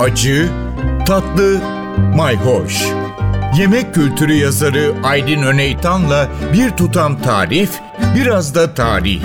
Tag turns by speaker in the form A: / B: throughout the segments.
A: acı, tatlı, mayhoş. Yemek kültürü yazarı Aydın Öneytan'la bir tutam tarif, biraz da tarih.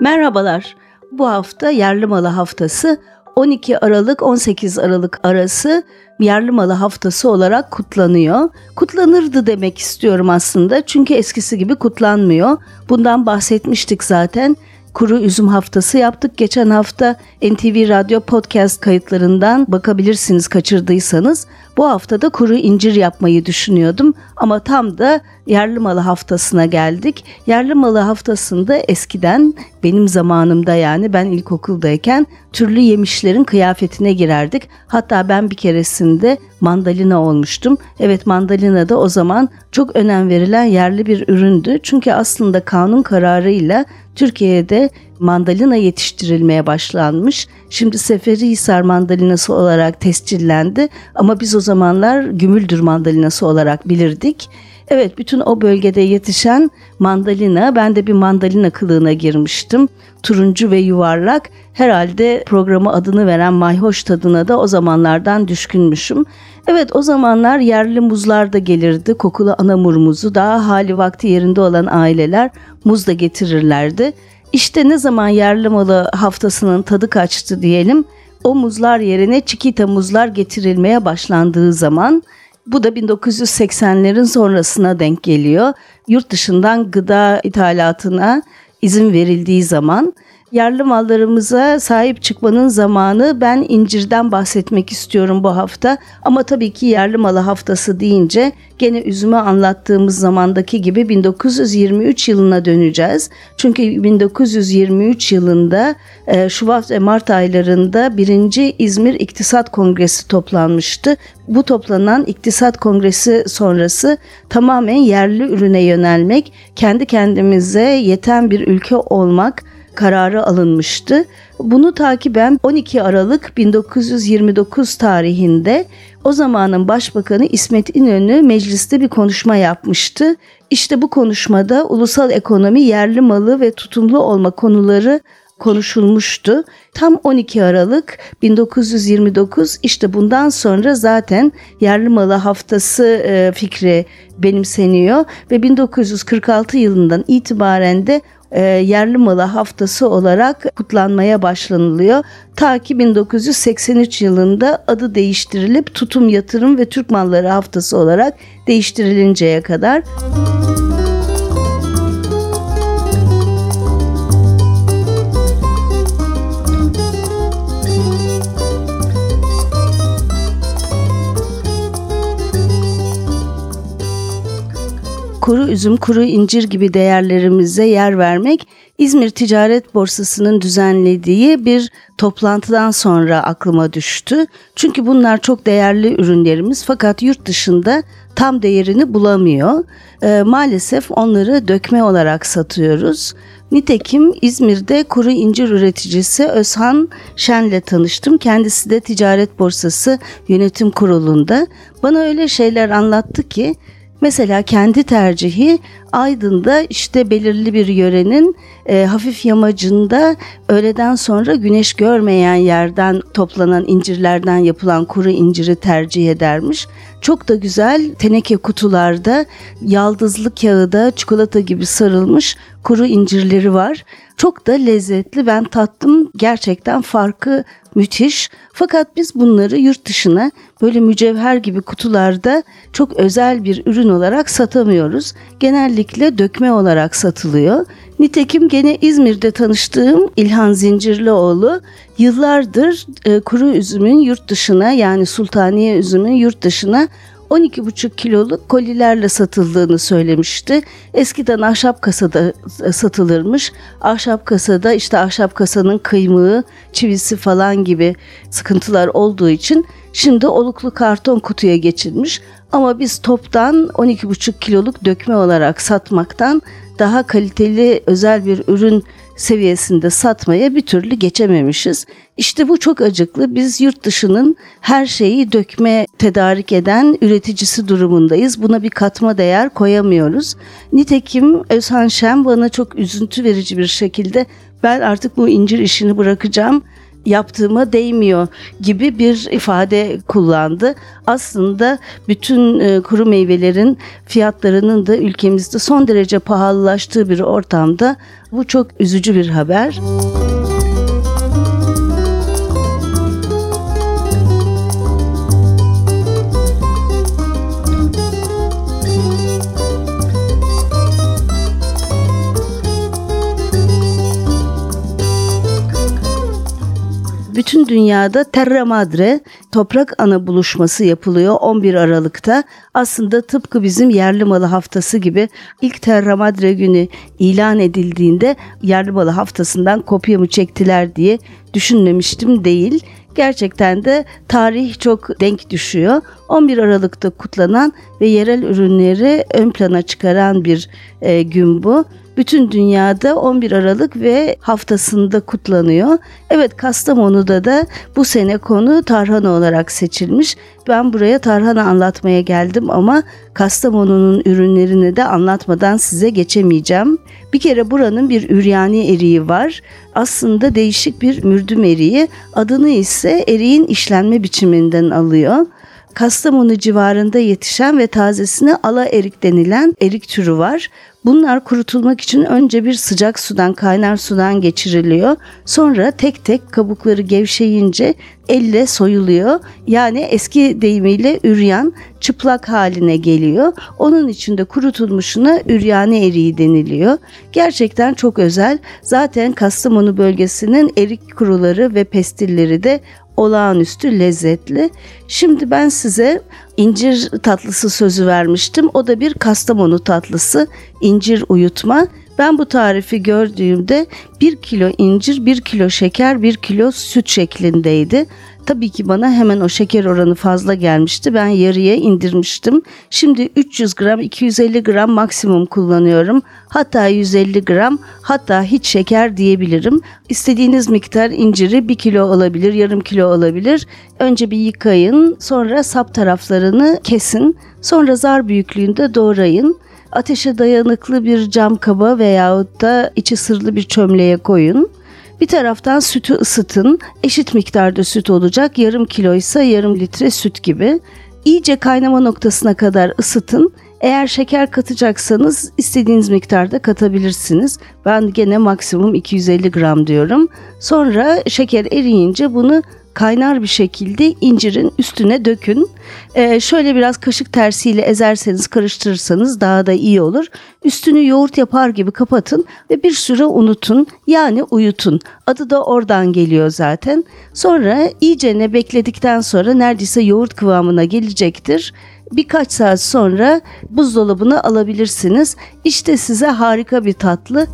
B: Merhabalar. Bu hafta yerli malı haftası 12 Aralık 18 Aralık arası yerli malı haftası olarak kutlanıyor. Kutlanırdı demek istiyorum aslında çünkü eskisi gibi kutlanmıyor. Bundan bahsetmiştik zaten kuru üzüm haftası yaptık. Geçen hafta NTV Radyo podcast kayıtlarından bakabilirsiniz kaçırdıysanız. Bu hafta da kuru incir yapmayı düşünüyordum ama tam da yerli malı haftasına geldik. Yerli malı haftasında eskiden benim zamanımda yani ben ilkokuldayken türlü yemişlerin kıyafetine girerdik. Hatta ben bir keresinde mandalina olmuştum. Evet mandalina da o zaman çok önem verilen yerli bir üründü. Çünkü aslında kanun kararıyla Türkiye'de mandalina yetiştirilmeye başlanmış. Şimdi Seferihisar mandalinası olarak tescillendi ama biz o zamanlar Gümüldür mandalinası olarak bilirdik. Evet bütün o bölgede yetişen mandalina ben de bir mandalina kılığına girmiştim. Turuncu ve yuvarlak herhalde programı adını veren mayhoş tadına da o zamanlardan düşkünmüşüm. Evet o zamanlar yerli muzlar da gelirdi. Kokulu anamur muzu daha hali vakti yerinde olan aileler muz da getirirlerdi. İşte ne zaman yerli malı haftasının tadı kaçtı diyelim. O muzlar yerine çikita muzlar getirilmeye başlandığı zaman bu da 1980'lerin sonrasına denk geliyor. Yurt dışından gıda ithalatına izin verildiği zaman yerli mallarımıza sahip çıkmanın zamanı ben incirden bahsetmek istiyorum bu hafta. Ama tabii ki yerli malı haftası deyince gene üzümü anlattığımız zamandaki gibi 1923 yılına döneceğiz. Çünkü 1923 yılında e, Şubat ve Mart aylarında birinci İzmir İktisat Kongresi toplanmıştı. Bu toplanan İktisat Kongresi sonrası tamamen yerli ürüne yönelmek, kendi kendimize yeten bir ülke olmak kararı alınmıştı. Bunu takiben 12 Aralık 1929 tarihinde o zamanın Başbakanı İsmet İnönü mecliste bir konuşma yapmıştı. İşte bu konuşmada ulusal ekonomi, yerli malı ve tutumlu olma konuları konuşulmuştu. Tam 12 Aralık 1929 işte bundan sonra zaten yerli malı haftası e, fikri benimseniyor ve 1946 yılından itibaren de e, yerli malı haftası olarak kutlanmaya başlanılıyor. Ta ki 1983 yılında adı değiştirilip tutum yatırım ve Türk malları haftası olarak değiştirilinceye kadar. Kuru üzüm, kuru incir gibi değerlerimize yer vermek İzmir Ticaret Borsası'nın düzenlediği bir toplantıdan sonra aklıma düştü. Çünkü bunlar çok değerli ürünlerimiz fakat yurt dışında tam değerini bulamıyor. E, maalesef onları dökme olarak satıyoruz. Nitekim İzmir'de kuru incir üreticisi Özhan Şen'le tanıştım. Kendisi de Ticaret Borsası Yönetim Kurulu'nda. Bana öyle şeyler anlattı ki Mesela kendi tercihi Aydın'da işte belirli bir yörenin e, hafif yamacında öğleden sonra güneş görmeyen yerden toplanan incirlerden yapılan kuru inciri tercih edermiş. Çok da güzel teneke kutularda yaldızlı kağıda çikolata gibi sarılmış kuru incirleri var. Çok da lezzetli ben tattım gerçekten farkı müthiş. Fakat biz bunları yurt dışına böyle mücevher gibi kutularda çok özel bir ürün olarak satamıyoruz. Genellikle dökme olarak satılıyor. Nitekim gene İzmir'de tanıştığım İlhan Zincirlioğlu yıllardır e, kuru üzümün yurt dışına yani sultaniye üzümün yurt dışına 12,5 kiloluk kolilerle satıldığını söylemişti. Eskiden ahşap kasada e, satılırmış. Ahşap kasada işte ahşap kasanın kıymığı, çivisi falan gibi sıkıntılar olduğu için şimdi oluklu karton kutuya geçilmiş. Ama biz toptan 12,5 kiloluk dökme olarak satmaktan daha kaliteli özel bir ürün seviyesinde satmaya bir türlü geçememişiz. İşte bu çok acıklı. Biz yurt dışının her şeyi dökme tedarik eden üreticisi durumundayız. Buna bir katma değer koyamıyoruz. Nitekim Özhan Şen bana çok üzüntü verici bir şekilde ben artık bu incir işini bırakacağım yaptığıma değmiyor gibi bir ifade kullandı. Aslında bütün e, kuru meyvelerin fiyatlarının da ülkemizde son derece pahalılaştığı bir ortamda bu çok üzücü bir haber. Bütün dünyada Terra Madre toprak ana buluşması yapılıyor 11 Aralık'ta. Aslında tıpkı bizim yerli malı haftası gibi ilk Terra Madre günü ilan edildiğinde yerli malı haftasından kopya mı çektiler diye düşünmemiştim değil. Gerçekten de tarih çok denk düşüyor. 11 Aralık'ta kutlanan ve yerel ürünleri ön plana çıkaran bir e, gün bu bütün dünyada 11 Aralık ve haftasında kutlanıyor. Evet Kastamonu'da da bu sene konu tarhana olarak seçilmiş. Ben buraya tarhana anlatmaya geldim ama Kastamonu'nun ürünlerini de anlatmadan size geçemeyeceğim. Bir kere buranın bir üryani eriği var. Aslında değişik bir mürdüm eriği. Adını ise eriğin işlenme biçiminden alıyor. Kastamonu civarında yetişen ve tazesine ala erik denilen erik türü var. Bunlar kurutulmak için önce bir sıcak sudan, kaynar sudan geçiriliyor. Sonra tek tek kabukları gevşeyince elle soyuluyor. Yani eski deyimiyle üryan çıplak haline geliyor. Onun içinde kurutulmuşuna üryani eriği deniliyor. Gerçekten çok özel. Zaten Kastamonu bölgesinin erik kuruları ve pestilleri de olağanüstü lezzetli. Şimdi ben size incir tatlısı sözü vermiştim. O da bir Kastamonu tatlısı, incir uyutma. Ben bu tarifi gördüğümde 1 kilo incir, 1 kilo şeker, 1 kilo süt şeklindeydi. Tabii ki bana hemen o şeker oranı fazla gelmişti. Ben yarıya indirmiştim. Şimdi 300 gram, 250 gram maksimum kullanıyorum. Hatta 150 gram, hatta hiç şeker diyebilirim. İstediğiniz miktar inciri 1 kilo olabilir, yarım kilo olabilir. Önce bir yıkayın, sonra sap taraflarını kesin. Sonra zar büyüklüğünde doğrayın. Ateşe dayanıklı bir cam kaba veyahut da içi sırlı bir çömleğe koyun. Bir taraftan sütü ısıtın. Eşit miktarda süt olacak. Yarım kilo ise yarım litre süt gibi. İyice kaynama noktasına kadar ısıtın. Eğer şeker katacaksanız istediğiniz miktarda katabilirsiniz. Ben gene maksimum 250 gram diyorum. Sonra şeker eriyince bunu kaynar bir şekilde incirin üstüne dökün. Ee, şöyle biraz kaşık tersiyle ezerseniz karıştırırsanız daha da iyi olur. Üstünü yoğurt yapar gibi kapatın ve bir süre unutun yani uyutun. Adı da oradan geliyor zaten. Sonra iyicene bekledikten sonra neredeyse yoğurt kıvamına gelecektir birkaç saat sonra buzdolabına alabilirsiniz. İşte size harika bir tatlı.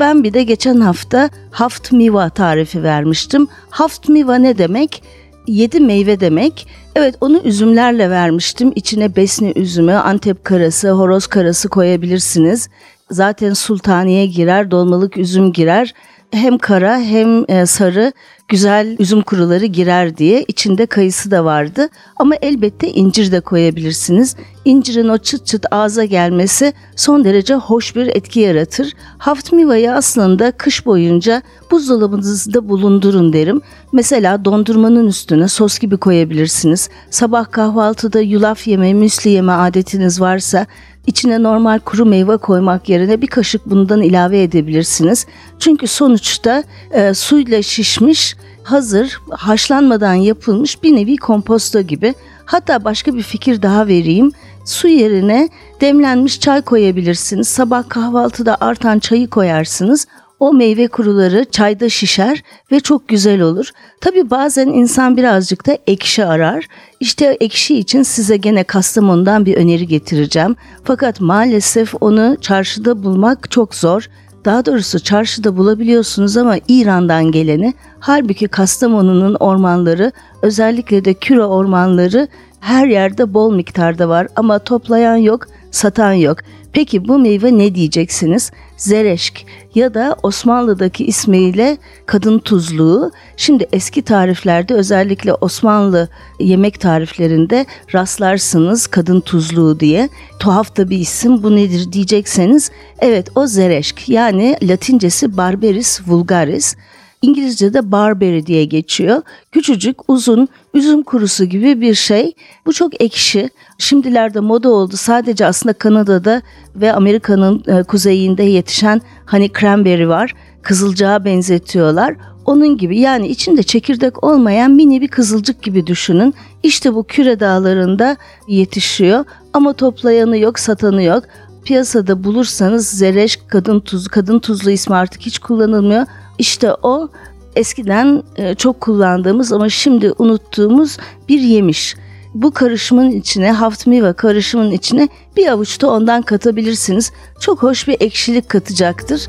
B: Ben bir de geçen hafta haft miva tarifi vermiştim. Haft miva ne demek? Yedi meyve demek. Evet onu üzümlerle vermiştim. İçine besni üzümü, antep karası, horoz karası koyabilirsiniz. Zaten sultaniye girer, dolmalık üzüm girer. Hem kara hem e, sarı güzel üzüm kuruları girer diye içinde kayısı da vardı. Ama elbette incir de koyabilirsiniz. İncirin o çıt çıt ağza gelmesi son derece hoş bir etki yaratır. Haft mivayı aslında kış boyunca buzdolabınızda bulundurun derim. Mesela dondurmanın üstüne sos gibi koyabilirsiniz. Sabah kahvaltıda yulaf yeme, müsli yeme adetiniz varsa içine normal kuru meyve koymak yerine bir kaşık bundan ilave edebilirsiniz. Çünkü sonuçta e, suyla şişmiş, hazır, haşlanmadan yapılmış bir nevi komposto gibi. Hatta başka bir fikir daha vereyim. Su yerine demlenmiş çay koyabilirsiniz. Sabah kahvaltıda artan çayı koyarsınız. O meyve kuruları çayda şişer ve çok güzel olur. Tabi bazen insan birazcık da ekşi arar. İşte ekşi için size gene Kastamonu'dan bir öneri getireceğim. Fakat maalesef onu çarşıda bulmak çok zor. Daha doğrusu çarşıda bulabiliyorsunuz ama İran'dan geleni. Halbuki Kastamonu'nun ormanları özellikle de küre ormanları her yerde bol miktarda var ama toplayan yok, satan yok. Peki bu meyve ne diyeceksiniz? Zereşk ya da Osmanlı'daki ismiyle kadın tuzluğu. Şimdi eski tariflerde özellikle Osmanlı yemek tariflerinde rastlarsınız kadın tuzluğu diye. Tuhaf da bir isim bu nedir diyecekseniz evet o zereşk yani latincesi barberis vulgaris. İngilizce'de barberry diye geçiyor. Küçücük, uzun, üzüm kurusu gibi bir şey. Bu çok ekşi. Şimdilerde moda oldu. Sadece aslında Kanada'da ve Amerika'nın e, kuzeyinde yetişen hani cranberry var. Kızılcağa benzetiyorlar. Onun gibi yani içinde çekirdek olmayan mini bir kızılcık gibi düşünün. İşte bu küre dağlarında yetişiyor ama toplayanı yok, satanı yok. Piyasada bulursanız zereş kadın tuzu, kadın tuzlu ismi artık hiç kullanılmıyor. İşte o eskiden e, çok kullandığımız ama şimdi unuttuğumuz bir yemiş. Bu karışımın içine haftmiva karışımın içine bir avuç da ondan katabilirsiniz. Çok hoş bir ekşilik katacaktır.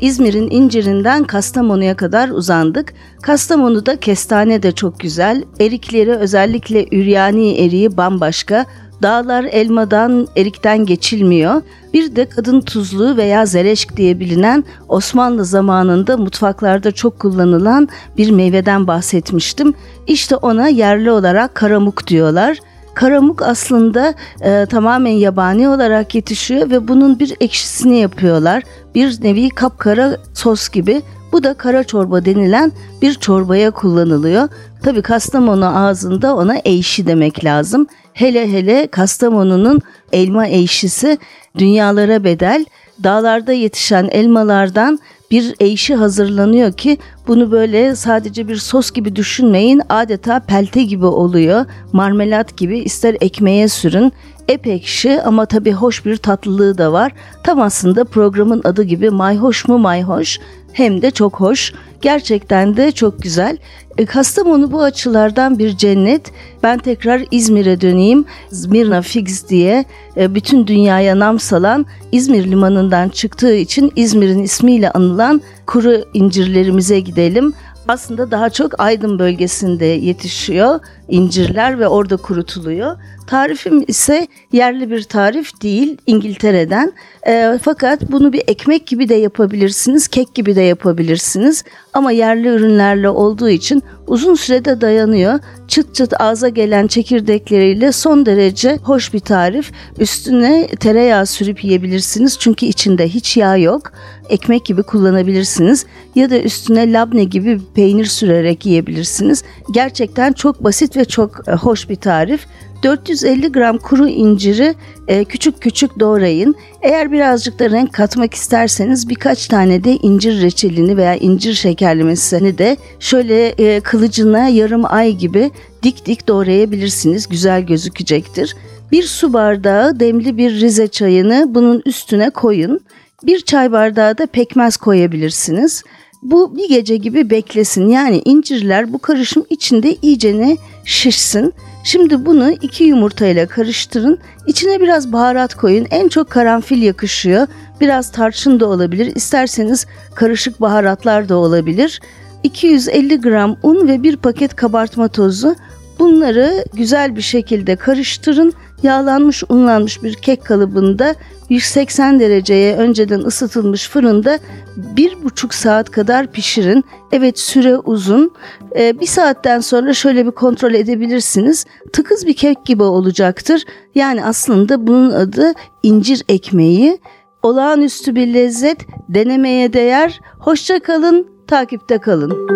B: İzmir'in incirinden Kastamonu'ya kadar uzandık. Kastamonu'da kestane de çok güzel. Erikleri özellikle üryani eriği bambaşka. Dağlar elmadan, erikten geçilmiyor. Bir de kadın tuzluğu veya zereşk diye bilinen Osmanlı zamanında mutfaklarda çok kullanılan bir meyveden bahsetmiştim. İşte ona yerli olarak karamuk diyorlar. Karamuk aslında e, tamamen yabani olarak yetişiyor ve bunun bir ekşisini yapıyorlar. Bir nevi kapkara sos gibi. Bu da kara çorba denilen bir çorbaya kullanılıyor. Tabi Kastamonu ağzında ona eğşi demek lazım. Hele hele Kastamonu'nun elma eğşisi dünyalara bedel. Dağlarda yetişen elmalardan bir eğşi hazırlanıyor ki bunu böyle sadece bir sos gibi düşünmeyin adeta pelte gibi oluyor. Marmelat gibi ister ekmeğe sürün. Ep ekşi ama tabii hoş bir tatlılığı da var. Tam aslında programın adı gibi mayhoş mu mayhoş hem de çok hoş. Gerçekten de çok güzel. E, Kastamonu bu açılardan bir cennet. Ben tekrar İzmir'e döneyim. Zmirna Figs diye e, bütün dünyaya nam salan İzmir limanından çıktığı için İzmir'in ismiyle anılan kuru incirlerimize gidelim aslında daha çok Aydın bölgesinde yetişiyor incirler ve orada kurutuluyor. Tarifim ise yerli bir tarif değil İngiltere'den. E, fakat bunu bir ekmek gibi de yapabilirsiniz, kek gibi de yapabilirsiniz. Ama yerli ürünlerle olduğu için uzun sürede dayanıyor. Çıt çıt ağza gelen çekirdekleriyle son derece hoş bir tarif. Üstüne tereyağı sürüp yiyebilirsiniz çünkü içinde hiç yağ yok. Ekmek gibi kullanabilirsiniz ya da üstüne labne gibi peynir sürerek yiyebilirsiniz. Gerçekten çok basit ve çok e, hoş bir tarif. 450 gram kuru inciri e, küçük küçük doğrayın. Eğer birazcık da renk katmak isterseniz birkaç tane de incir reçelini veya incir şekerlemesini de şöyle e, kılıcına yarım ay gibi dik dik doğrayabilirsiniz. Güzel gözükecektir. Bir su bardağı demli bir rize çayını bunun üstüne koyun. Bir çay bardağı da pekmez koyabilirsiniz. Bu bir gece gibi beklesin. Yani incirler bu karışım içinde iyicene şişsin. Şimdi bunu iki yumurtayla karıştırın. İçine biraz baharat koyun. En çok karanfil yakışıyor. Biraz tarçın da olabilir. İsterseniz karışık baharatlar da olabilir. 250 gram un ve bir paket kabartma tozu. Bunları güzel bir şekilde karıştırın. Yağlanmış unlanmış bir kek kalıbında 180 dereceye önceden ısıtılmış fırında bir buçuk saat kadar pişirin. Evet süre uzun. Ee, bir saatten sonra şöyle bir kontrol edebilirsiniz. Tıkız bir kek gibi olacaktır. Yani aslında bunun adı incir ekmeği. Olağanüstü bir lezzet, denemeye değer. Hoşça kalın, takipte kalın.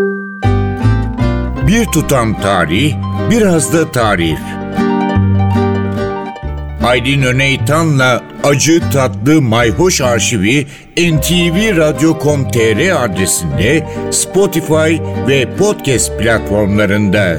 A: Bir tutam tarih, biraz da tarif. Aydın Öneytan'la Acı Tatlı Mayhoş Arşivi ntvradio.com.tr adresinde Spotify ve podcast platformlarında.